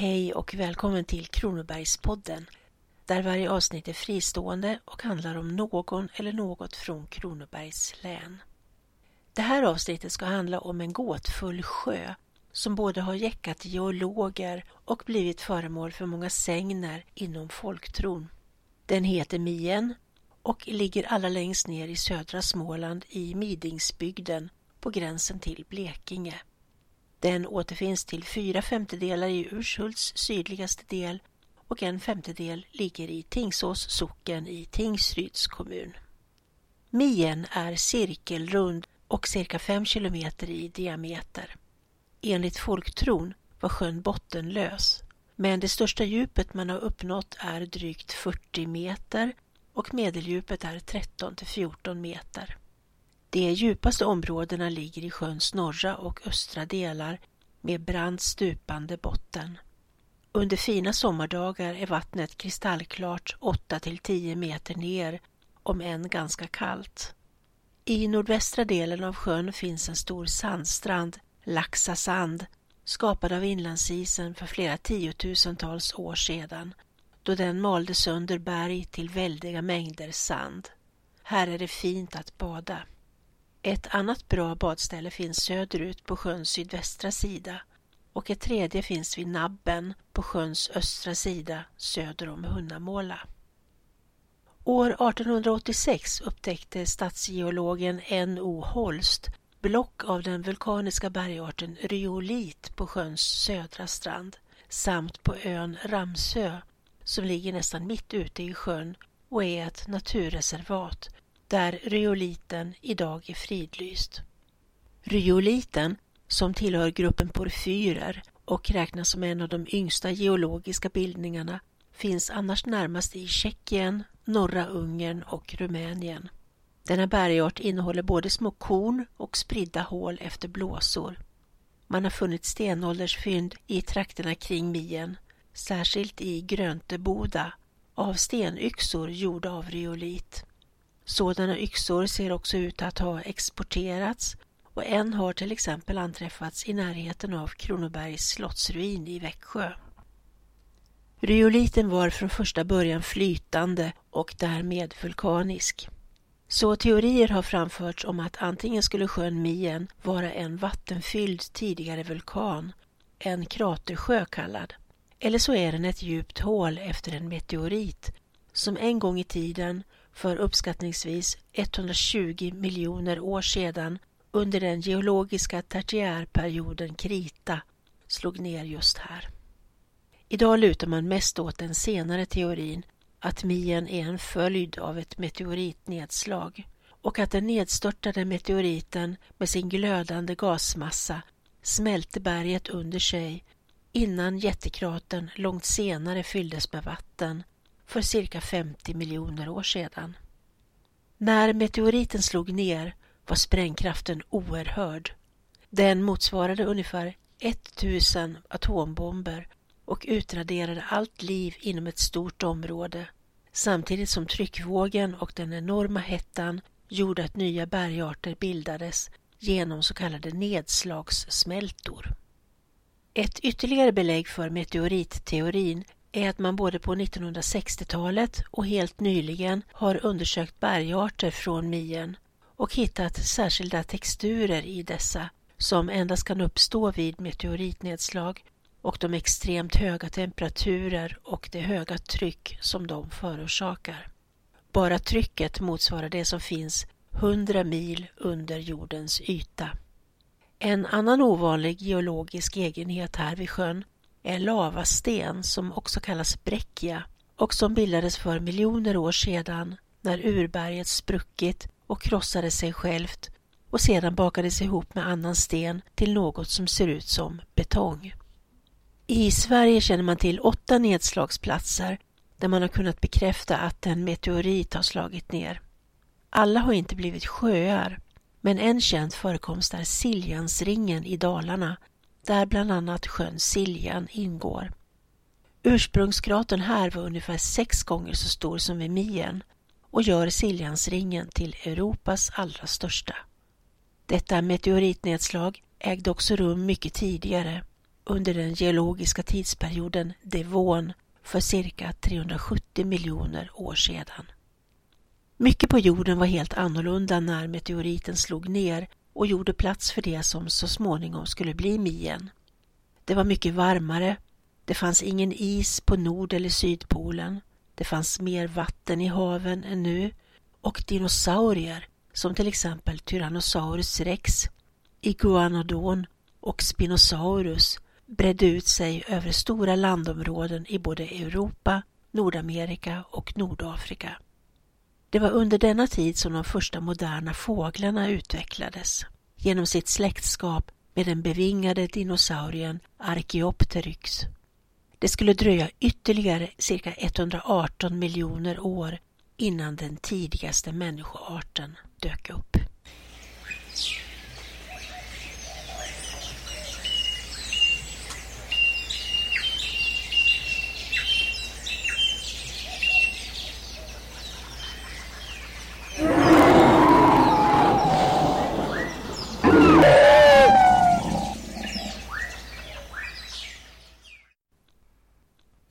Hej och välkommen till Kronobergspodden där varje avsnitt är fristående och handlar om någon eller något från Kronobergs län. Det här avsnittet ska handla om en gåtfull sjö som både har jäckat geologer och blivit föremål för många sägner inom folktron. Den heter Mien och ligger allra längst ner i södra Småland i Midingsbygden på gränsen till Blekinge. Den återfinns till fyra femtedelar i Urshults sydligaste del och en femtedel ligger i Tingsås socken i Tingsryds kommun. Mien är cirkelrund och cirka fem kilometer i diameter. Enligt folktron var sjön bottenlös, men det största djupet man har uppnått är drygt 40 meter och medeldjupet är 13 till 14 meter. De djupaste områdena ligger i sjöns norra och östra delar med brant stupande botten. Under fina sommardagar är vattnet kristallklart 8 till 10 meter ner, om än ganska kallt. I nordvästra delen av sjön finns en stor sandstrand, Laxa sand, skapad av inlandsisen för flera tiotusentals år sedan, då den malde sönder berg till väldiga mängder sand. Här är det fint att bada. Ett annat bra badställe finns söderut på sjöns sydvästra sida och ett tredje finns vid Nabben på sjöns östra sida söder om Hunnamåla. År 1886 upptäckte stadsgeologen N.O. Holst block av den vulkaniska bergarten ryolit på sjöns södra strand samt på ön Ramsö som ligger nästan mitt ute i sjön och är ett naturreservat där ryoliten idag är fridlyst. Ryoliten, som tillhör gruppen porfyrer och räknas som en av de yngsta geologiska bildningarna, finns annars närmast i Tjeckien, norra Ungern och Rumänien. Denna bergart innehåller både små korn och spridda hål efter blåsor. Man har funnit stenåldersfynd i trakterna kring Mien, särskilt i Grönteboda, av stenyxor gjorda av ryolit. Sådana yxor ser också ut att ha exporterats och en har till exempel anträffats i närheten av Kronobergs slottsruin i Växjö. Ryoliten var från första början flytande och därmed vulkanisk. Så teorier har framförts om att antingen skulle sjön Mien vara en vattenfylld tidigare vulkan, en kratersjö kallad, eller så är den ett djupt hål efter en meteorit som en gång i tiden för uppskattningsvis 120 miljoner år sedan under den geologiska tertiärperioden Krita slog ner just här. Idag lutar man mest åt den senare teorin att Mien är en följd av ett meteoritnedslag och att den nedstörtade meteoriten med sin glödande gasmassa smälte berget under sig innan jättekratern långt senare fylldes med vatten för cirka 50 miljoner år sedan. När meteoriten slog ner var sprängkraften oerhörd. Den motsvarade ungefär 1000 atombomber och utraderade allt liv inom ett stort område samtidigt som tryckvågen och den enorma hettan gjorde att nya bergarter bildades genom så kallade nedslagssmältor. Ett ytterligare belägg för meteoritteorin är att man både på 1960-talet och helt nyligen har undersökt bergarter från Mien och hittat särskilda texturer i dessa som endast kan uppstå vid meteoritnedslag och de extremt höga temperaturer och det höga tryck som de förorsakar. Bara trycket motsvarar det som finns 100 mil under jordens yta. En annan ovanlig geologisk egenhet här vid sjön är lavasten som också kallas bräckia och som bildades för miljoner år sedan när urberget spruckit och krossade sig självt och sedan bakades ihop med annan sten till något som ser ut som betong. I Sverige känner man till åtta nedslagsplatser där man har kunnat bekräfta att en meteorit har slagit ner. Alla har inte blivit sjöar, men en känd förekomst är Siljansringen i Dalarna, där bland annat sjön Siljan ingår. Ursprungskratern här var ungefär sex gånger så stor som vid Mien och gör Siljansringen till Europas allra största. Detta meteoritnedslag ägde också rum mycket tidigare under den geologiska tidsperioden Devon för cirka 370 miljoner år sedan. Mycket på jorden var helt annorlunda när meteoriten slog ner och gjorde plats för det som så småningom skulle bli Mien. Det var mycket varmare, det fanns ingen is på Nord eller Sydpolen, det fanns mer vatten i haven än nu och dinosaurier som till exempel Tyrannosaurus rex, Iguanodon och Spinosaurus bredde ut sig över stora landområden i både Europa, Nordamerika och Nordafrika. Det var under denna tid som de första moderna fåglarna utvecklades genom sitt släktskap med den bevingade dinosaurien Archaeopteryx. Det skulle dröja ytterligare cirka 118 miljoner år innan den tidigaste människoarten dök upp.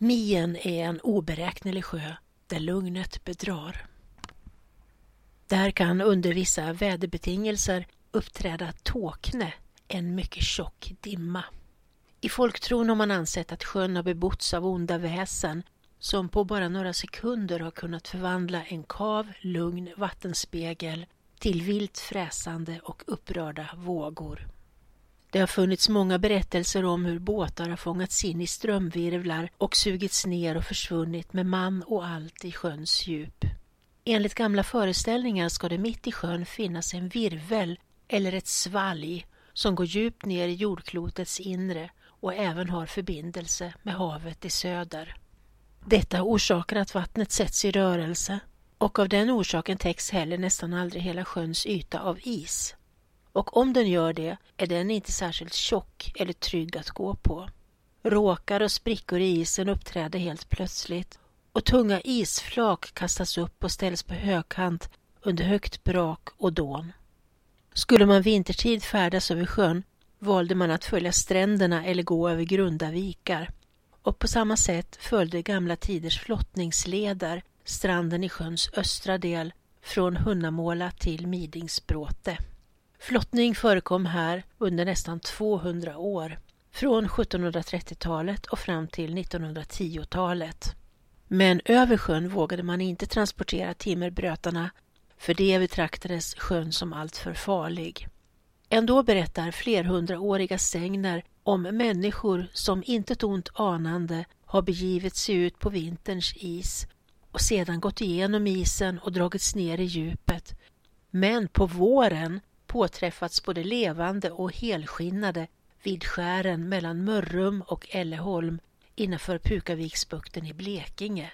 Mien är en oberäknelig sjö där lugnet bedrar. Där kan under vissa väderbetingelser uppträda tåkne, en mycket tjock dimma. I folktron har man ansett att sjön har bebotts av onda väsen som på bara några sekunder har kunnat förvandla en kav, lugn vattenspegel till vilt fräsande och upprörda vågor. Det har funnits många berättelser om hur båtar har fångats in i strömvirvlar och sugits ner och försvunnit med man och allt i sjöns djup. Enligt gamla föreställningar ska det mitt i sjön finnas en virvel eller ett svalg som går djupt ner i jordklotets inre och även har förbindelse med havet i söder. Detta orsakar att vattnet sätts i rörelse och av den orsaken täcks heller nästan aldrig hela sjöns yta av is och om den gör det är den inte särskilt tjock eller trygg att gå på. Råkar och sprickor i isen uppträder helt plötsligt och tunga isflak kastas upp och ställs på högkant under högt brak och dån. Skulle man vintertid färdas över sjön valde man att följa stränderna eller gå över grunda vikar. Och på samma sätt följde gamla tiders flottningsleder stranden i sjöns östra del från Hunnamåla till Midingsbråte. Flottning förekom här under nästan 200 år, från 1730-talet och fram till 1910-talet. Men över sjön vågade man inte transportera timmerbrötarna, för det betraktades sjön som alltför farlig. Ändå berättar flerhundraåriga sägner om människor som intet ont anande har begivit sig ut på vinterns is och sedan gått igenom isen och dragits ner i djupet. Men på våren påträffats både levande och helskinnade vid skären mellan Mörrum och Elleholm innanför Pukaviksbukten i Blekinge.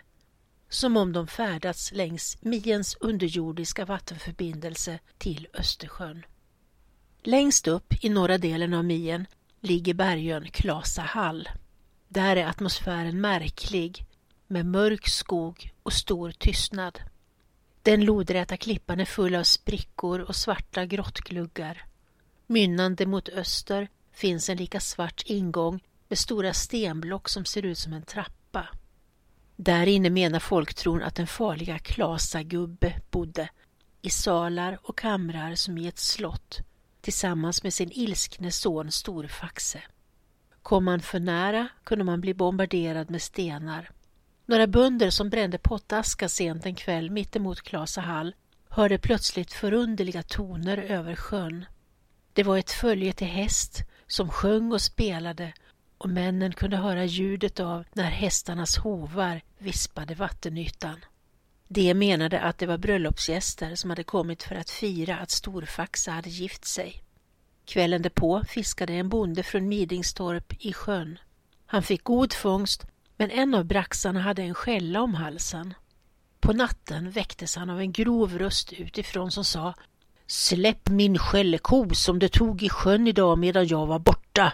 Som om de färdats längs Miens underjordiska vattenförbindelse till Östersjön. Längst upp i norra delen av Mien ligger bergön Klasahall. Där är atmosfären märklig med mörk skog och stor tystnad. Den lodräta klippan är full av sprickor och svarta grottgluggar. Mynnande mot öster finns en lika svart ingång med stora stenblock som ser ut som en trappa. Där inne menar folktron att den farliga Klasagubbe bodde i salar och kamrar som i ett slott tillsammans med sin ilskne son Storfaxe. Kom man för nära kunde man bli bombarderad med stenar. Några bönder som brände pottaska sent en kväll mittemot Klasahall hörde plötsligt förunderliga toner över sjön. Det var ett följe till häst som sjöng och spelade och männen kunde höra ljudet av när hästarnas hovar vispade vattenytan. De menade att det var bröllopsgäster som hade kommit för att fira att Storfaxa hade gift sig. Kvällen därpå fiskade en bonde från Midingstorp i sjön. Han fick god fångst men en av braxarna hade en skälla om halsen. På natten väcktes han av en grov röst utifrån som sa Släpp min skälleko som du tog i sjön idag medan jag var borta.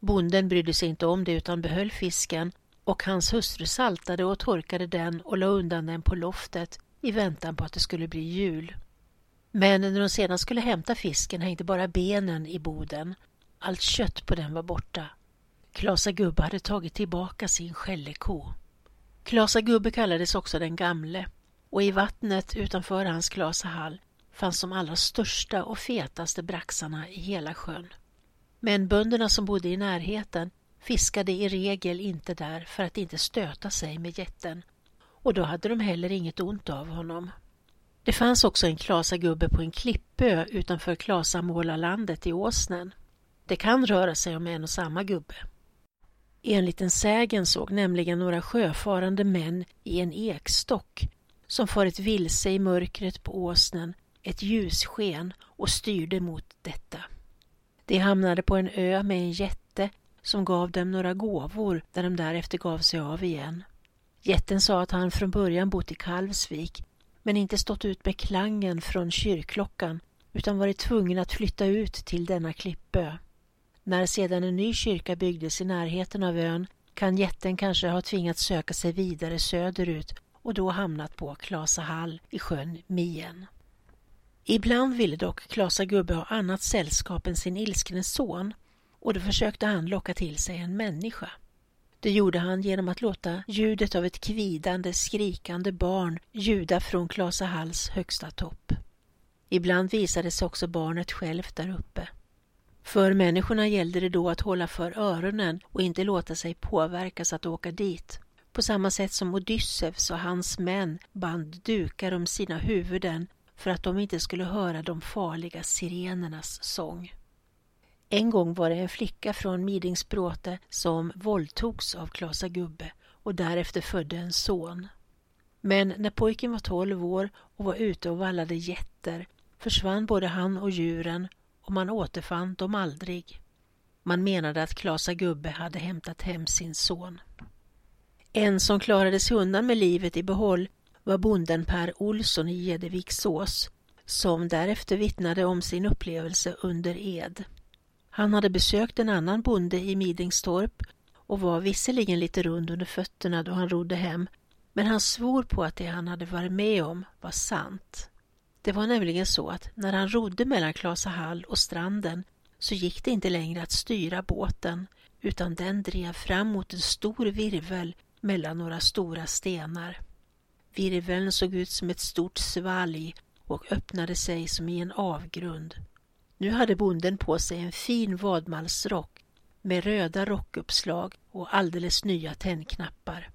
Bonden brydde sig inte om det utan behöll fisken och hans hustru saltade och torkade den och la undan den på loftet i väntan på att det skulle bli jul. Men när de sedan skulle hämta fisken hängde bara benen i boden. Allt kött på den var borta. Klasa gubbe hade tagit tillbaka sin skälleko. Klasa gubbe kallades också den gamle och i vattnet utanför hans Klasahall fanns de allra största och fetaste braxarna i hela sjön. Men bönderna som bodde i närheten fiskade i regel inte där för att inte stöta sig med jätten och då hade de heller inget ont av honom. Det fanns också en Klasagubbe på en klippö utanför Klasamålarlandet i Åsnen. Det kan röra sig om en och samma gubbe. Enligt en sägen såg nämligen några sjöfarande män i en ekstock som farit vilse i mörkret på åsnen ett ljussken och styrde mot detta. De hamnade på en ö med en jätte som gav dem några gåvor där de därefter gav sig av igen. Jätten sa att han från början bott i Kalvsvik men inte stått ut med klangen från kyrkklockan utan varit tvungen att flytta ut till denna klippö. När sedan en ny kyrka byggdes i närheten av ön kan jätten kanske ha tvingats söka sig vidare söderut och då hamnat på Klasahall i sjön Mien. Ibland ville dock Klasa gubbe ha annat sällskap än sin ilskne son och då försökte han locka till sig en människa. Det gjorde han genom att låta ljudet av ett kvidande, skrikande barn ljuda från Klasahalls högsta topp. Ibland visade sig också barnet självt där uppe. För människorna gällde det då att hålla för öronen och inte låta sig påverkas att åka dit. På samma sätt som Odysseus och hans män band dukar om sina huvuden för att de inte skulle höra de farliga sirenernas sång. En gång var det en flicka från Midingsbråte som våldtogs av Klasa gubbe och därefter födde en son. Men när pojken var tolv år och var ute och vallade getter försvann både han och djuren och man återfann dem aldrig. Man menade att Klasa gubbe hade hämtat hem sin son. En som klarade sig undan med livet i behåll var bonden Per Olsson i Gedeviksås som därefter vittnade om sin upplevelse under ed. Han hade besökt en annan bonde i Midingstorp och var visserligen lite rund under fötterna då han rodde hem men han svor på att det han hade varit med om var sant. Det var nämligen så att när han rodde mellan Klasahall och stranden så gick det inte längre att styra båten utan den drev fram mot en stor virvel mellan några stora stenar. Virveln såg ut som ett stort svalg och öppnade sig som i en avgrund. Nu hade bonden på sig en fin vadmalsrock med röda rockuppslag och alldeles nya tändknappar.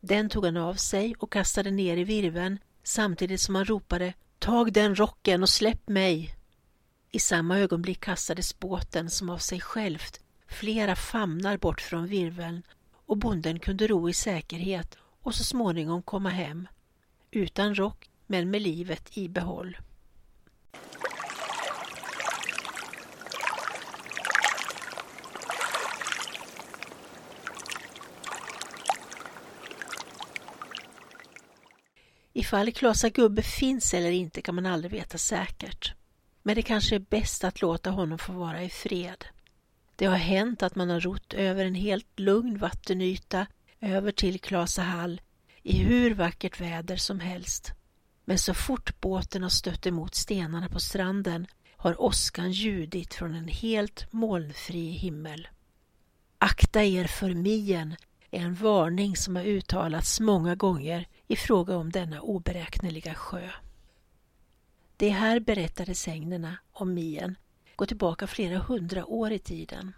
Den tog han av sig och kastade ner i virveln samtidigt som han ropade Tag den rocken och släpp mig! I samma ögonblick kastades båten som av sig självt flera famnar bort från virveln och bonden kunde ro i säkerhet och så småningom komma hem. Utan rock men med livet i behåll. Ifall Klasa gubbe finns eller inte kan man aldrig veta säkert. Men det kanske är bäst att låta honom få vara i fred. Det har hänt att man har rott över en helt lugn vattenyta över till Klasahall i hur vackert väder som helst. Men så fort båten har stött emot stenarna på stranden har åskan ljudit från en helt molnfri himmel. Akta er för mien är en varning som har uttalats många gånger i fråga om denna oberäkneliga sjö. De här berättade sägnerna om Mien går tillbaka flera hundra år i tiden.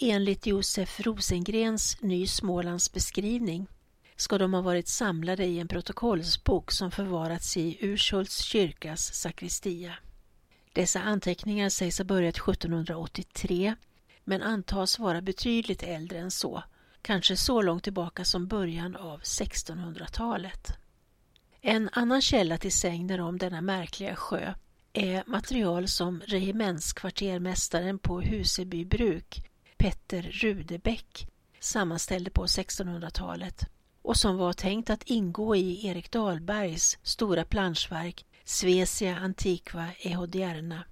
Enligt Josef Rosengrens Ny Smålands beskrivning ska de ha varit samlade i en protokollsbok som förvarats i Urshults kyrkas sakristia. Dessa anteckningar sägs ha börjat 1783 men antas vara betydligt äldre än så kanske så långt tillbaka som början av 1600-talet. En annan källa till sägner om denna märkliga sjö är material som regementskvartermästaren på Huseby bruk, Petter Rudebäck, sammanställde på 1600-talet och som var tänkt att ingå i Erik Dahlbergs stora planschverk Svesia Antiqua Ehodierna.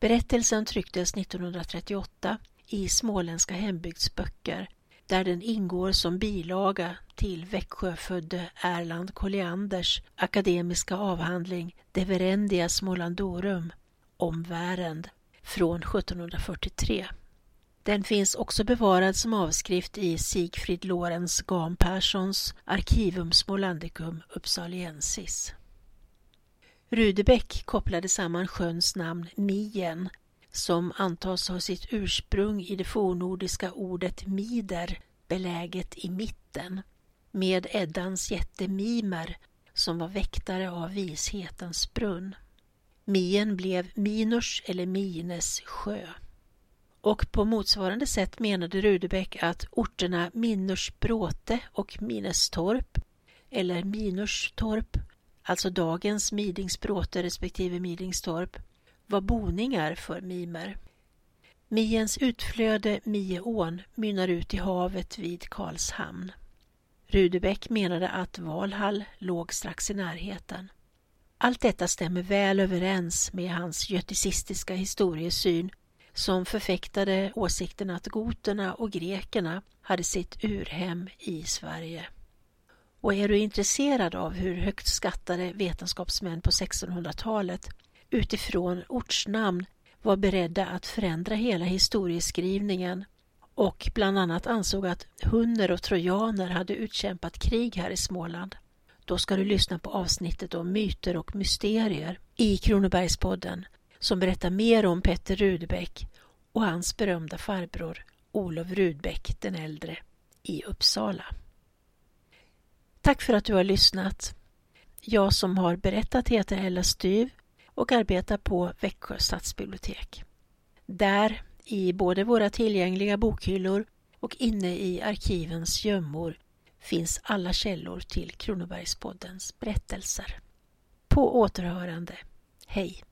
Berättelsen trycktes 1938 i Småländska hembygdsböcker där den ingår som bilaga till Växjöfödde Erland Collianders akademiska avhandling De Verendia Smålandorum om Värend från 1743. Den finns också bevarad som avskrift i Sigfrid Lorenz Gam Perssons Archivum Smålandicum Uppsaliensis. Rudebeck kopplade samman sjöns namn Mien, som antas ha sitt ursprung i det fornordiska ordet mider, beläget i mitten, med Eddans jätte Mimer som var väktare av vishetens brunn. Mien blev Minors eller Mines sjö. Och på motsvarande sätt menade Rudebeck att orterna Minnorsbråte och Minestorp eller Minorstorp, alltså dagens Midingsbråte respektive Midingstorp, var boningar för mimer. Miens utflöde Mieån mynnar ut i havet vid Karlshamn. Rudebeck menade att Valhall låg strax i närheten. Allt detta stämmer väl överens med hans göticistiska historiesyn som förfäktade åsikten att goterna och grekerna hade sitt urhem i Sverige. Och är du intresserad av hur högt skattade vetenskapsmän på 1600-talet utifrån ortsnamn var beredda att förändra hela historieskrivningen och bland annat ansåg att hunner och trojaner hade utkämpat krig här i Småland. Då ska du lyssna på avsnittet om myter och mysterier i Kronobergspodden som berättar mer om Petter Rudbeck och hans berömda farbror Olof Rudbeck den äldre i Uppsala. Tack för att du har lyssnat. Jag som har berättat heter Ella Styv och arbetar på Växjö stadsbibliotek. Där, i både våra tillgängliga bokhyllor och inne i arkivens gömmor finns alla källor till Kronobergspoddens berättelser. På återhörande. Hej!